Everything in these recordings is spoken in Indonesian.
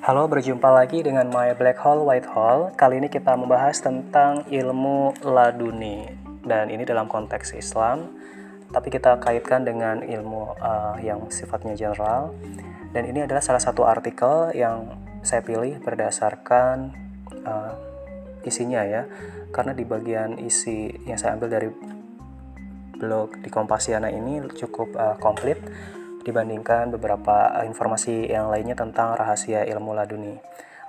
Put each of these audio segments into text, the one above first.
Halo, berjumpa lagi dengan My Black Hole White Hole. Kali ini kita membahas tentang ilmu laduni dan ini dalam konteks Islam, tapi kita kaitkan dengan ilmu uh, yang sifatnya general. Dan ini adalah salah satu artikel yang saya pilih berdasarkan uh, isinya ya, karena di bagian isi yang saya ambil dari blog di Kompasiana ini cukup uh, komplit dibandingkan beberapa informasi yang lainnya tentang rahasia ilmu laduni.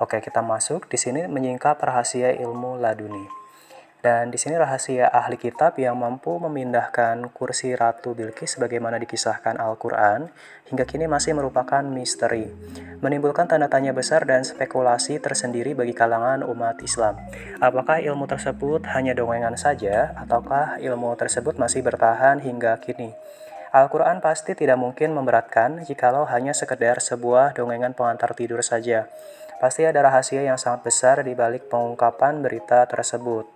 Oke, kita masuk di sini menyingkap rahasia ilmu laduni. Dan di sini rahasia ahli kitab yang mampu memindahkan kursi Ratu Bilqis sebagaimana dikisahkan Al-Quran hingga kini masih merupakan misteri. Menimbulkan tanda tanya besar dan spekulasi tersendiri bagi kalangan umat Islam. Apakah ilmu tersebut hanya dongengan saja ataukah ilmu tersebut masih bertahan hingga kini? Al-Quran pasti tidak mungkin memberatkan jikalau hanya sekedar sebuah dongengan pengantar tidur saja. Pasti ada rahasia yang sangat besar di balik pengungkapan berita tersebut.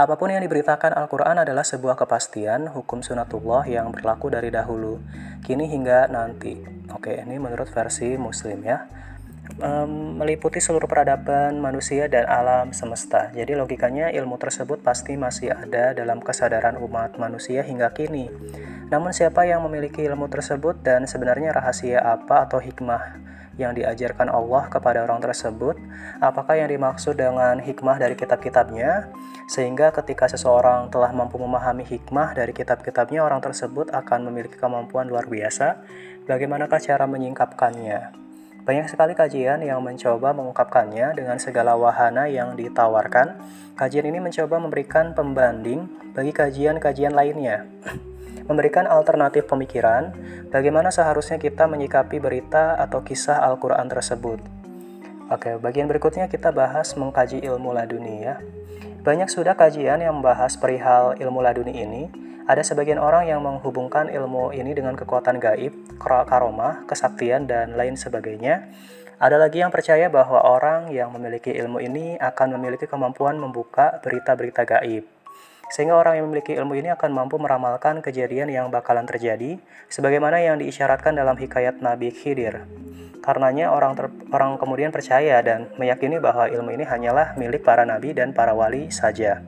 Apa pun yang diberitakan Al-Quran adalah sebuah kepastian hukum sunatullah yang berlaku dari dahulu, kini hingga nanti. Oke, ini menurut versi muslim ya um, meliputi seluruh peradaban manusia dan alam semesta. Jadi logikanya ilmu tersebut pasti masih ada dalam kesadaran umat manusia hingga kini. Namun siapa yang memiliki ilmu tersebut dan sebenarnya rahasia apa atau hikmah yang diajarkan Allah kepada orang tersebut? Apakah yang dimaksud dengan hikmah dari kitab-kitabnya? Sehingga ketika seseorang telah mampu memahami hikmah dari kitab-kitabnya, orang tersebut akan memiliki kemampuan luar biasa. Bagaimanakah cara menyingkapkannya? Banyak sekali kajian yang mencoba mengungkapkannya dengan segala wahana yang ditawarkan. Kajian ini mencoba memberikan pembanding bagi kajian-kajian lainnya. Memberikan alternatif pemikiran bagaimana seharusnya kita menyikapi berita atau kisah Al-Quran tersebut. Oke, bagian berikutnya kita bahas mengkaji ilmu laduni ya. Banyak sudah kajian yang membahas perihal ilmu laduni ini, ada sebagian orang yang menghubungkan ilmu ini dengan kekuatan gaib, karomah, kesaktian, dan lain sebagainya. Ada lagi yang percaya bahwa orang yang memiliki ilmu ini akan memiliki kemampuan membuka berita-berita gaib. Sehingga orang yang memiliki ilmu ini akan mampu meramalkan kejadian yang bakalan terjadi, sebagaimana yang diisyaratkan dalam hikayat Nabi Khidir. Karenanya orang ter, orang kemudian percaya dan meyakini bahwa ilmu ini hanyalah milik para nabi dan para wali saja.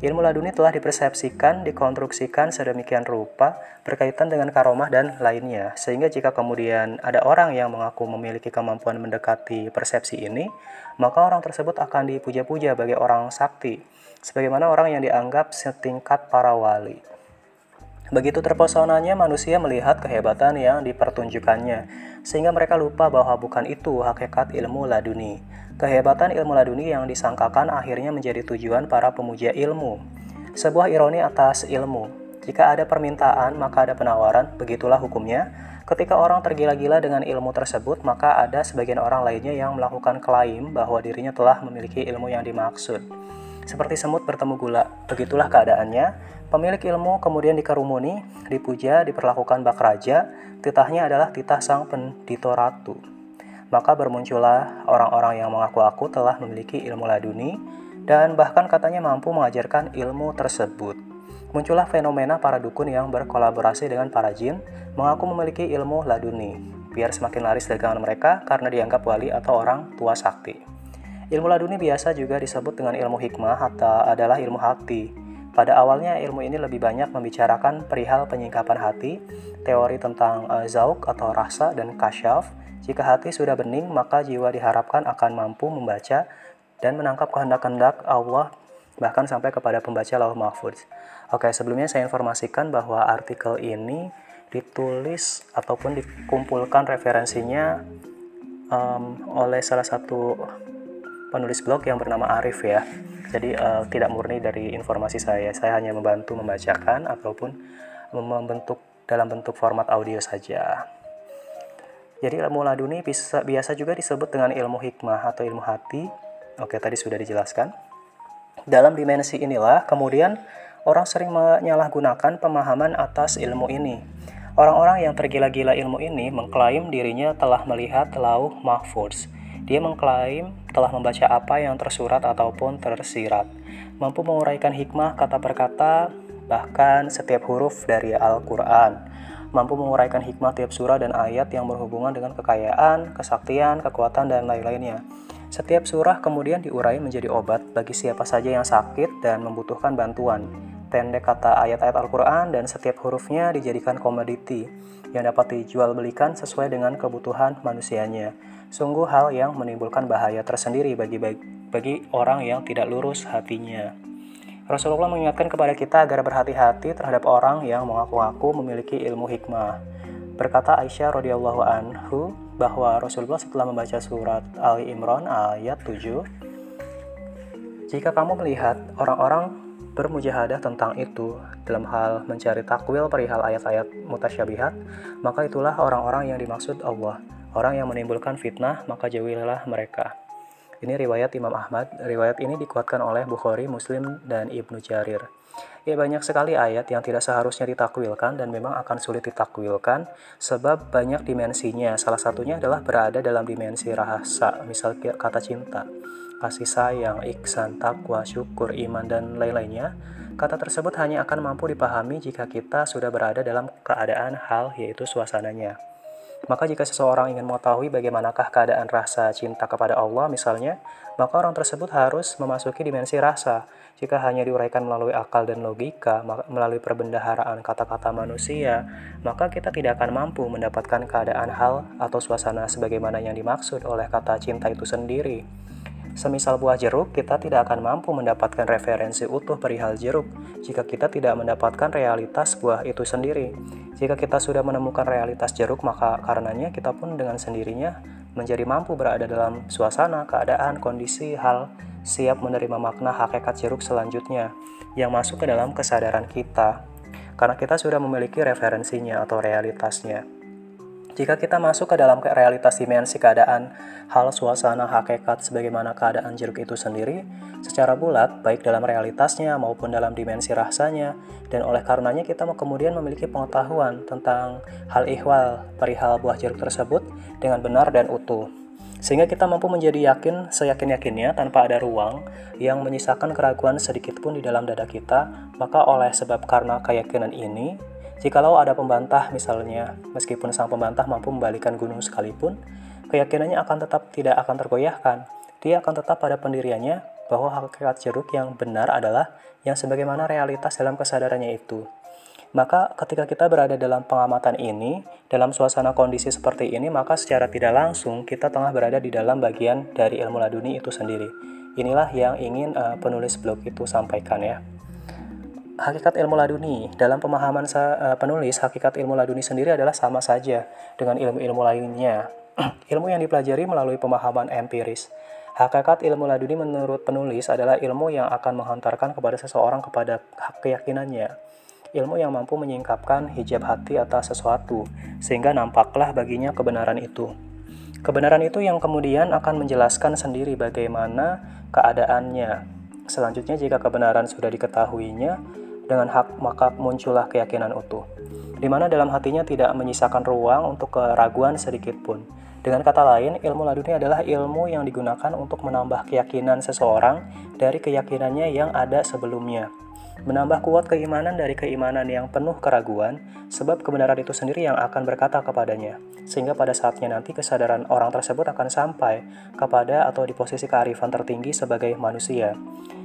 Ilmu laduni telah dipersepsikan, dikonstruksikan sedemikian rupa berkaitan dengan karomah dan lainnya, sehingga jika kemudian ada orang yang mengaku memiliki kemampuan mendekati persepsi ini, maka orang tersebut akan dipuja-puja bagi orang sakti, sebagaimana orang yang dianggap setingkat para wali. Begitu terpesonanya manusia melihat kehebatan yang dipertunjukkannya, sehingga mereka lupa bahwa bukan itu hakikat ilmu laduni. Kehebatan ilmu laduni yang disangkakan akhirnya menjadi tujuan para pemuja ilmu. Sebuah ironi atas ilmu. Jika ada permintaan, maka ada penawaran, begitulah hukumnya. Ketika orang tergila-gila dengan ilmu tersebut, maka ada sebagian orang lainnya yang melakukan klaim bahwa dirinya telah memiliki ilmu yang dimaksud. Seperti semut bertemu gula, begitulah keadaannya. Pemilik ilmu kemudian dikerumuni, dipuja, diperlakukan bak raja, titahnya adalah titah sang pendito ratu. Maka bermuncullah orang-orang yang mengaku-aku telah memiliki ilmu laduni dan bahkan katanya mampu mengajarkan ilmu tersebut. Muncullah fenomena para dukun yang berkolaborasi dengan para jin mengaku memiliki ilmu laduni, biar semakin laris dagangan mereka karena dianggap wali atau orang tua sakti. Ilmu laduni biasa juga disebut dengan ilmu hikmah atau adalah ilmu hati pada awalnya ilmu ini lebih banyak membicarakan perihal penyingkapan hati, teori tentang uh, zauk atau rasa dan kasyaf. Jika hati sudah bening, maka jiwa diharapkan akan mampu membaca dan menangkap kehendak-kehendak Allah bahkan sampai kepada pembaca lauh mahfudz. Oke, sebelumnya saya informasikan bahwa artikel ini ditulis ataupun dikumpulkan referensinya um, oleh salah satu penulis blog yang bernama Arif ya. Jadi uh, tidak murni dari informasi saya. Saya hanya membantu membacakan ataupun membentuk dalam bentuk format audio saja. Jadi ilmu laduni bisa, biasa juga disebut dengan ilmu hikmah atau ilmu hati. Oke, tadi sudah dijelaskan. Dalam dimensi inilah kemudian orang sering menyalahgunakan pemahaman atas ilmu ini. Orang-orang yang tergila-gila ilmu ini mengklaim dirinya telah melihat lauh mahfudz dia mengklaim telah membaca apa yang tersurat ataupun tersirat, mampu menguraikan hikmah kata per kata, bahkan setiap huruf dari Al-Quran. Mampu menguraikan hikmah tiap surah dan ayat yang berhubungan dengan kekayaan, kesaktian, kekuatan, dan lain-lainnya. Setiap surah kemudian diurai menjadi obat bagi siapa saja yang sakit dan membutuhkan bantuan. Pendek kata ayat-ayat Al-Quran dan setiap hurufnya dijadikan komoditi yang dapat dijual belikan sesuai dengan kebutuhan manusianya. Sungguh hal yang menimbulkan bahaya tersendiri bagi, bagi orang yang tidak lurus hatinya. Rasulullah mengingatkan kepada kita agar berhati-hati terhadap orang yang mengaku-ngaku memiliki ilmu hikmah. Berkata Aisyah radhiyallahu anhu bahwa Rasulullah setelah membaca surat Ali Imran ayat 7, jika kamu melihat orang-orang bermujahadah tentang itu dalam hal mencari takwil perihal ayat-ayat mutasyabihat, maka itulah orang-orang yang dimaksud Allah. Orang yang menimbulkan fitnah, maka jauhilah mereka. Ini riwayat Imam Ahmad. Riwayat ini dikuatkan oleh Bukhari, Muslim, dan Ibnu Jarir. Ya banyak sekali ayat yang tidak seharusnya ditakwilkan dan memang akan sulit ditakwilkan sebab banyak dimensinya. Salah satunya adalah berada dalam dimensi rahasa, misal kata cinta, kasih sayang, iksan, takwa, syukur, iman, dan lain-lainnya. Kata tersebut hanya akan mampu dipahami jika kita sudah berada dalam keadaan hal yaitu suasananya. Maka jika seseorang ingin mengetahui bagaimanakah keadaan rasa cinta kepada Allah misalnya, maka orang tersebut harus memasuki dimensi rasa. Jika hanya diuraikan melalui akal dan logika, melalui perbendaharaan kata-kata manusia, maka kita tidak akan mampu mendapatkan keadaan hal atau suasana sebagaimana yang dimaksud oleh kata cinta itu sendiri. Semisal buah jeruk, kita tidak akan mampu mendapatkan referensi utuh perihal jeruk jika kita tidak mendapatkan realitas buah itu sendiri. Jika kita sudah menemukan realitas jeruk, maka karenanya kita pun dengan sendirinya menjadi mampu berada dalam suasana, keadaan, kondisi, hal, siap menerima makna hakikat jeruk selanjutnya yang masuk ke dalam kesadaran kita. Karena kita sudah memiliki referensinya atau realitasnya. Jika kita masuk ke dalam realitas dimensi keadaan, hal suasana hakikat sebagaimana keadaan jeruk itu sendiri, secara bulat, baik dalam realitasnya maupun dalam dimensi rasanya, dan oleh karenanya kita kemudian memiliki pengetahuan tentang hal ihwal perihal buah jeruk tersebut dengan benar dan utuh. Sehingga kita mampu menjadi yakin seyakin-yakinnya tanpa ada ruang yang menyisakan keraguan sedikit pun di dalam dada kita, maka oleh sebab karena keyakinan ini, Jikalau ada pembantah misalnya, meskipun sang pembantah mampu membalikan gunung sekalipun, keyakinannya akan tetap tidak akan tergoyahkan. Dia akan tetap pada pendiriannya bahwa hakikat jeruk yang benar adalah yang sebagaimana realitas dalam kesadarannya itu. Maka ketika kita berada dalam pengamatan ini, dalam suasana kondisi seperti ini, maka secara tidak langsung kita tengah berada di dalam bagian dari ilmu laduni itu sendiri. Inilah yang ingin uh, penulis blog itu sampaikan ya hakikat ilmu laduni. Dalam pemahaman uh, penulis, hakikat ilmu laduni sendiri adalah sama saja dengan ilmu-ilmu lainnya. ilmu yang dipelajari melalui pemahaman empiris. Hakikat ilmu laduni menurut penulis adalah ilmu yang akan menghantarkan kepada seseorang kepada keyakinannya. Ilmu yang mampu menyingkapkan hijab hati atas sesuatu, sehingga nampaklah baginya kebenaran itu. Kebenaran itu yang kemudian akan menjelaskan sendiri bagaimana keadaannya. Selanjutnya, jika kebenaran sudah diketahuinya, dengan hak maka muncullah keyakinan utuh, di mana dalam hatinya tidak menyisakan ruang untuk keraguan sedikit pun. Dengan kata lain, ilmu laduni adalah ilmu yang digunakan untuk menambah keyakinan seseorang dari keyakinannya yang ada sebelumnya. Menambah kuat keimanan dari keimanan yang penuh keraguan, sebab kebenaran itu sendiri yang akan berkata kepadanya. Sehingga pada saatnya nanti kesadaran orang tersebut akan sampai kepada atau di posisi kearifan tertinggi sebagai manusia.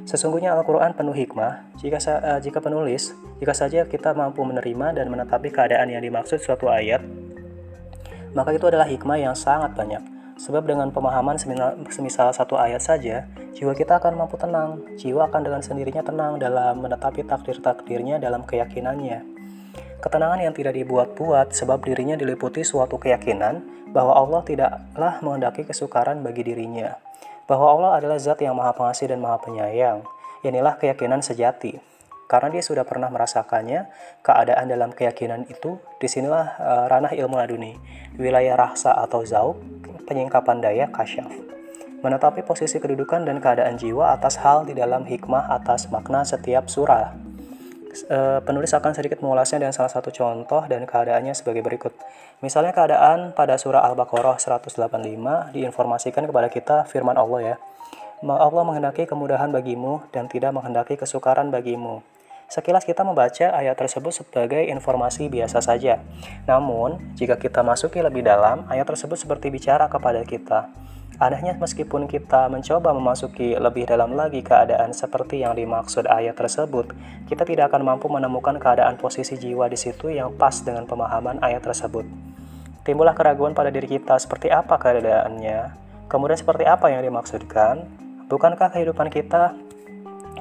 Sesungguhnya Al-Quran penuh hikmah, jika, uh, jika penulis, jika saja kita mampu menerima dan menetapi keadaan yang dimaksud suatu ayat, maka itu adalah hikmah yang sangat banyak. Sebab dengan pemahaman semisal satu ayat saja, jiwa kita akan mampu tenang, jiwa akan dengan sendirinya tenang dalam menetapi takdir-takdirnya dalam keyakinannya. Ketenangan yang tidak dibuat-buat sebab dirinya diliputi suatu keyakinan bahwa Allah tidaklah menghendaki kesukaran bagi dirinya bahwa Allah adalah zat yang maha pengasih dan maha penyayang. Inilah keyakinan sejati. Karena dia sudah pernah merasakannya, keadaan dalam keyakinan itu, di sinilah uh, ranah ilmu laduni, wilayah rasa atau zauk, penyingkapan daya kasyaf. Menetapi posisi kedudukan dan keadaan jiwa atas hal di dalam hikmah atas makna setiap surah uh, penulis akan sedikit mengulasnya dengan salah satu contoh dan keadaannya sebagai berikut. Misalnya keadaan pada surah Al-Baqarah 185 diinformasikan kepada kita firman Allah ya. Allah menghendaki kemudahan bagimu dan tidak menghendaki kesukaran bagimu. Sekilas kita membaca ayat tersebut sebagai informasi biasa saja. Namun, jika kita masuki lebih dalam, ayat tersebut seperti bicara kepada kita. Anehnya meskipun kita mencoba memasuki lebih dalam lagi keadaan seperti yang dimaksud ayat tersebut, kita tidak akan mampu menemukan keadaan posisi jiwa di situ yang pas dengan pemahaman ayat tersebut. Timbullah keraguan pada diri kita seperti apa keadaannya, kemudian seperti apa yang dimaksudkan. Bukankah kehidupan kita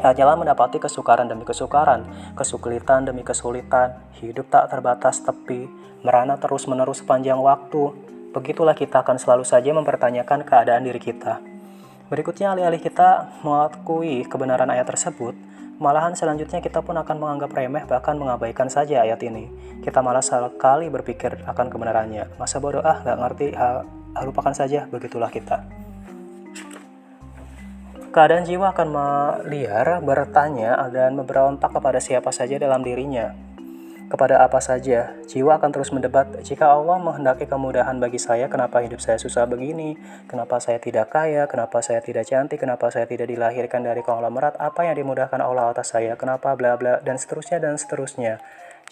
hanyalah mendapati kesukaran demi kesukaran, kesulitan demi kesulitan, hidup tak terbatas tepi, merana terus-menerus sepanjang waktu. Begitulah kita akan selalu saja mempertanyakan keadaan diri kita. Berikutnya, alih-alih kita mengakui kebenaran ayat tersebut, malahan selanjutnya kita pun akan menganggap remeh bahkan mengabaikan saja ayat ini. Kita malah sekali berpikir akan kebenarannya. Masa bodoh ah, nggak ngerti, ha, lupakan saja, begitulah kita. Keadaan jiwa akan meliar, bertanya, dan memberontak kepada siapa saja dalam dirinya. Kepada apa saja, jiwa akan terus mendebat, jika Allah menghendaki kemudahan bagi saya, kenapa hidup saya susah begini? Kenapa saya tidak kaya? Kenapa saya tidak cantik? Kenapa saya tidak dilahirkan dari konglomerat? Apa yang dimudahkan Allah atas saya? Kenapa bla bla dan seterusnya dan seterusnya.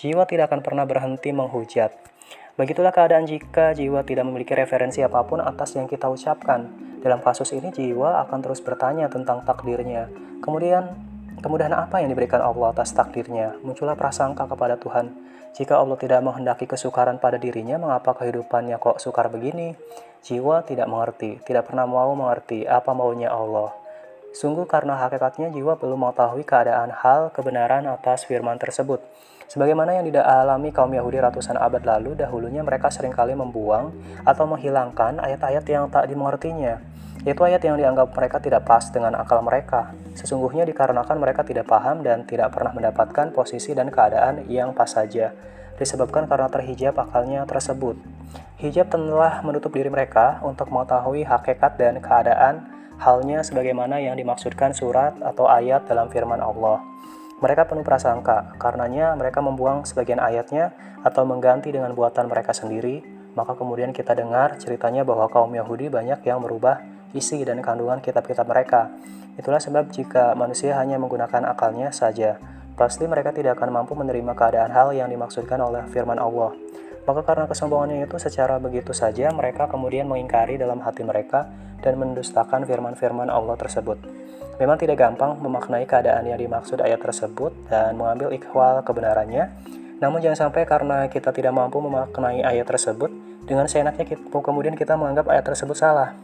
Jiwa tidak akan pernah berhenti menghujat. Begitulah keadaan jika jiwa tidak memiliki referensi apa pun atas yang kita ucapkan. Dalam kasus ini jiwa akan terus bertanya tentang takdirnya. Kemudian, kemudahan apa yang diberikan Allah atas takdirnya? Muncullah prasangka kepada Tuhan. Jika Allah tidak menghendaki kesukaran pada dirinya, mengapa kehidupannya kok sukar begini? Jiwa tidak mengerti, tidak pernah mau mengerti apa maunya Allah. Sungguh karena hakikatnya jiwa belum mengetahui keadaan hal kebenaran atas firman tersebut. Sebagaimana yang tidak alami kaum Yahudi ratusan abad lalu, dahulunya mereka sering kali membuang atau menghilangkan ayat-ayat yang tak dimengertinya. Itu ayat yang dianggap mereka tidak pas dengan akal mereka. Sesungguhnya dikarenakan mereka tidak paham dan tidak pernah mendapatkan posisi dan keadaan yang pas saja, disebabkan karena terhijab akalnya tersebut. Hijab telah menutup diri mereka untuk mengetahui hakikat dan keadaan halnya sebagaimana yang dimaksudkan surat atau ayat dalam firman Allah. Mereka penuh prasangka, karenanya mereka membuang sebagian ayatnya atau mengganti dengan buatan mereka sendiri, maka kemudian kita dengar ceritanya bahwa kaum Yahudi banyak yang merubah isi dan kandungan kitab-kitab mereka. Itulah sebab jika manusia hanya menggunakan akalnya saja, pasti mereka tidak akan mampu menerima keadaan hal yang dimaksudkan oleh firman Allah. Maka karena kesombongannya itu secara begitu saja mereka kemudian mengingkari dalam hati mereka dan mendustakan firman-firman Allah tersebut. Memang tidak gampang memaknai keadaan yang dimaksud ayat tersebut dan mengambil ikhwal kebenarannya, namun jangan sampai karena kita tidak mampu memaknai ayat tersebut, dengan seenaknya kita, kemudian kita menganggap ayat tersebut salah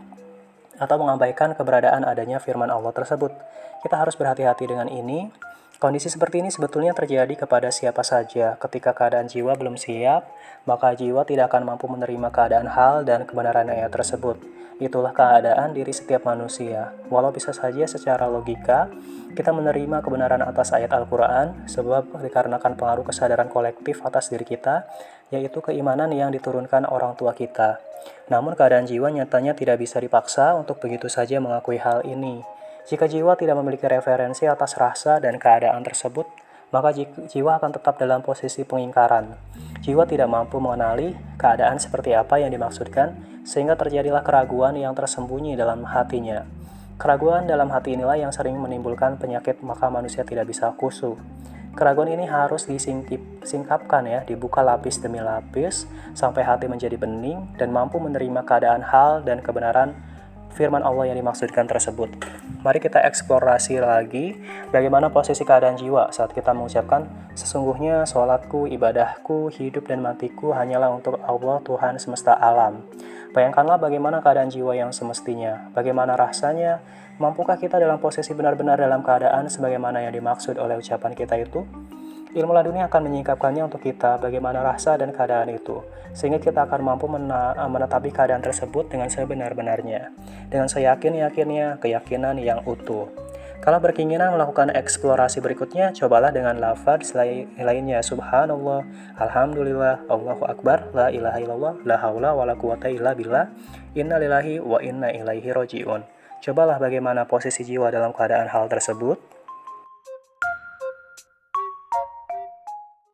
atau mengabaikan keberadaan adanya firman Allah tersebut. Kita harus berhati-hati dengan ini. Kondisi seperti ini sebetulnya terjadi kepada siapa saja. Ketika keadaan jiwa belum siap, maka jiwa tidak akan mampu menerima keadaan hal dan kebenaran ayat tersebut. Itulah keadaan diri setiap manusia. Walau bisa saja secara logika, kita menerima kebenaran atas ayat Al-Quran sebab dikarenakan pengaruh kesadaran kolektif atas diri kita, yaitu keimanan yang diturunkan orang tua kita. Namun keadaan jiwa nyatanya tidak bisa dipaksa untuk begitu saja mengakui hal ini. Jika jiwa tidak memiliki referensi atas rasa dan keadaan tersebut, maka jiwa akan tetap dalam posisi pengingkaran. Jiwa tidak mampu mengenali keadaan seperti apa yang dimaksudkan, sehingga terjadilah keraguan yang tersembunyi dalam hatinya. Keraguan dalam hati inilah yang sering menimbulkan penyakit maka manusia tidak bisa khusyuk. Keraguan ini harus disingkapkan ya, dibuka lapis demi lapis sampai hati menjadi bening dan mampu menerima keadaan hal dan kebenaran firman Allah yang dimaksudkan tersebut. Mari kita eksplorasi lagi bagaimana posisi keadaan jiwa saat kita mengucapkan sesungguhnya sholatku, ibadahku, hidup dan matiku hanyalah untuk Allah Tuhan semesta alam. Bayangkanlah bagaimana keadaan jiwa yang semestinya, bagaimana rasanya Mampukah kita dalam posisi benar-benar dalam keadaan sebagaimana yang dimaksud oleh ucapan kita itu? Ilmu laduni akan menyingkapkannya untuk kita bagaimana rasa dan keadaan itu, sehingga kita akan mampu menetapi keadaan tersebut dengan sebenar-benarnya, dengan seyakin-yakinnya keyakinan yang utuh. Kalau berkeinginan melakukan eksplorasi berikutnya, cobalah dengan lafaz lainnya Subhanallah, Alhamdulillah, Allahu Akbar, La ilaha illallah, La haula wa la quwata illa billah, Inna lillahi wa inna ilaihi roji'un. Cobalah bagaimana posisi jiwa dalam keadaan hal tersebut.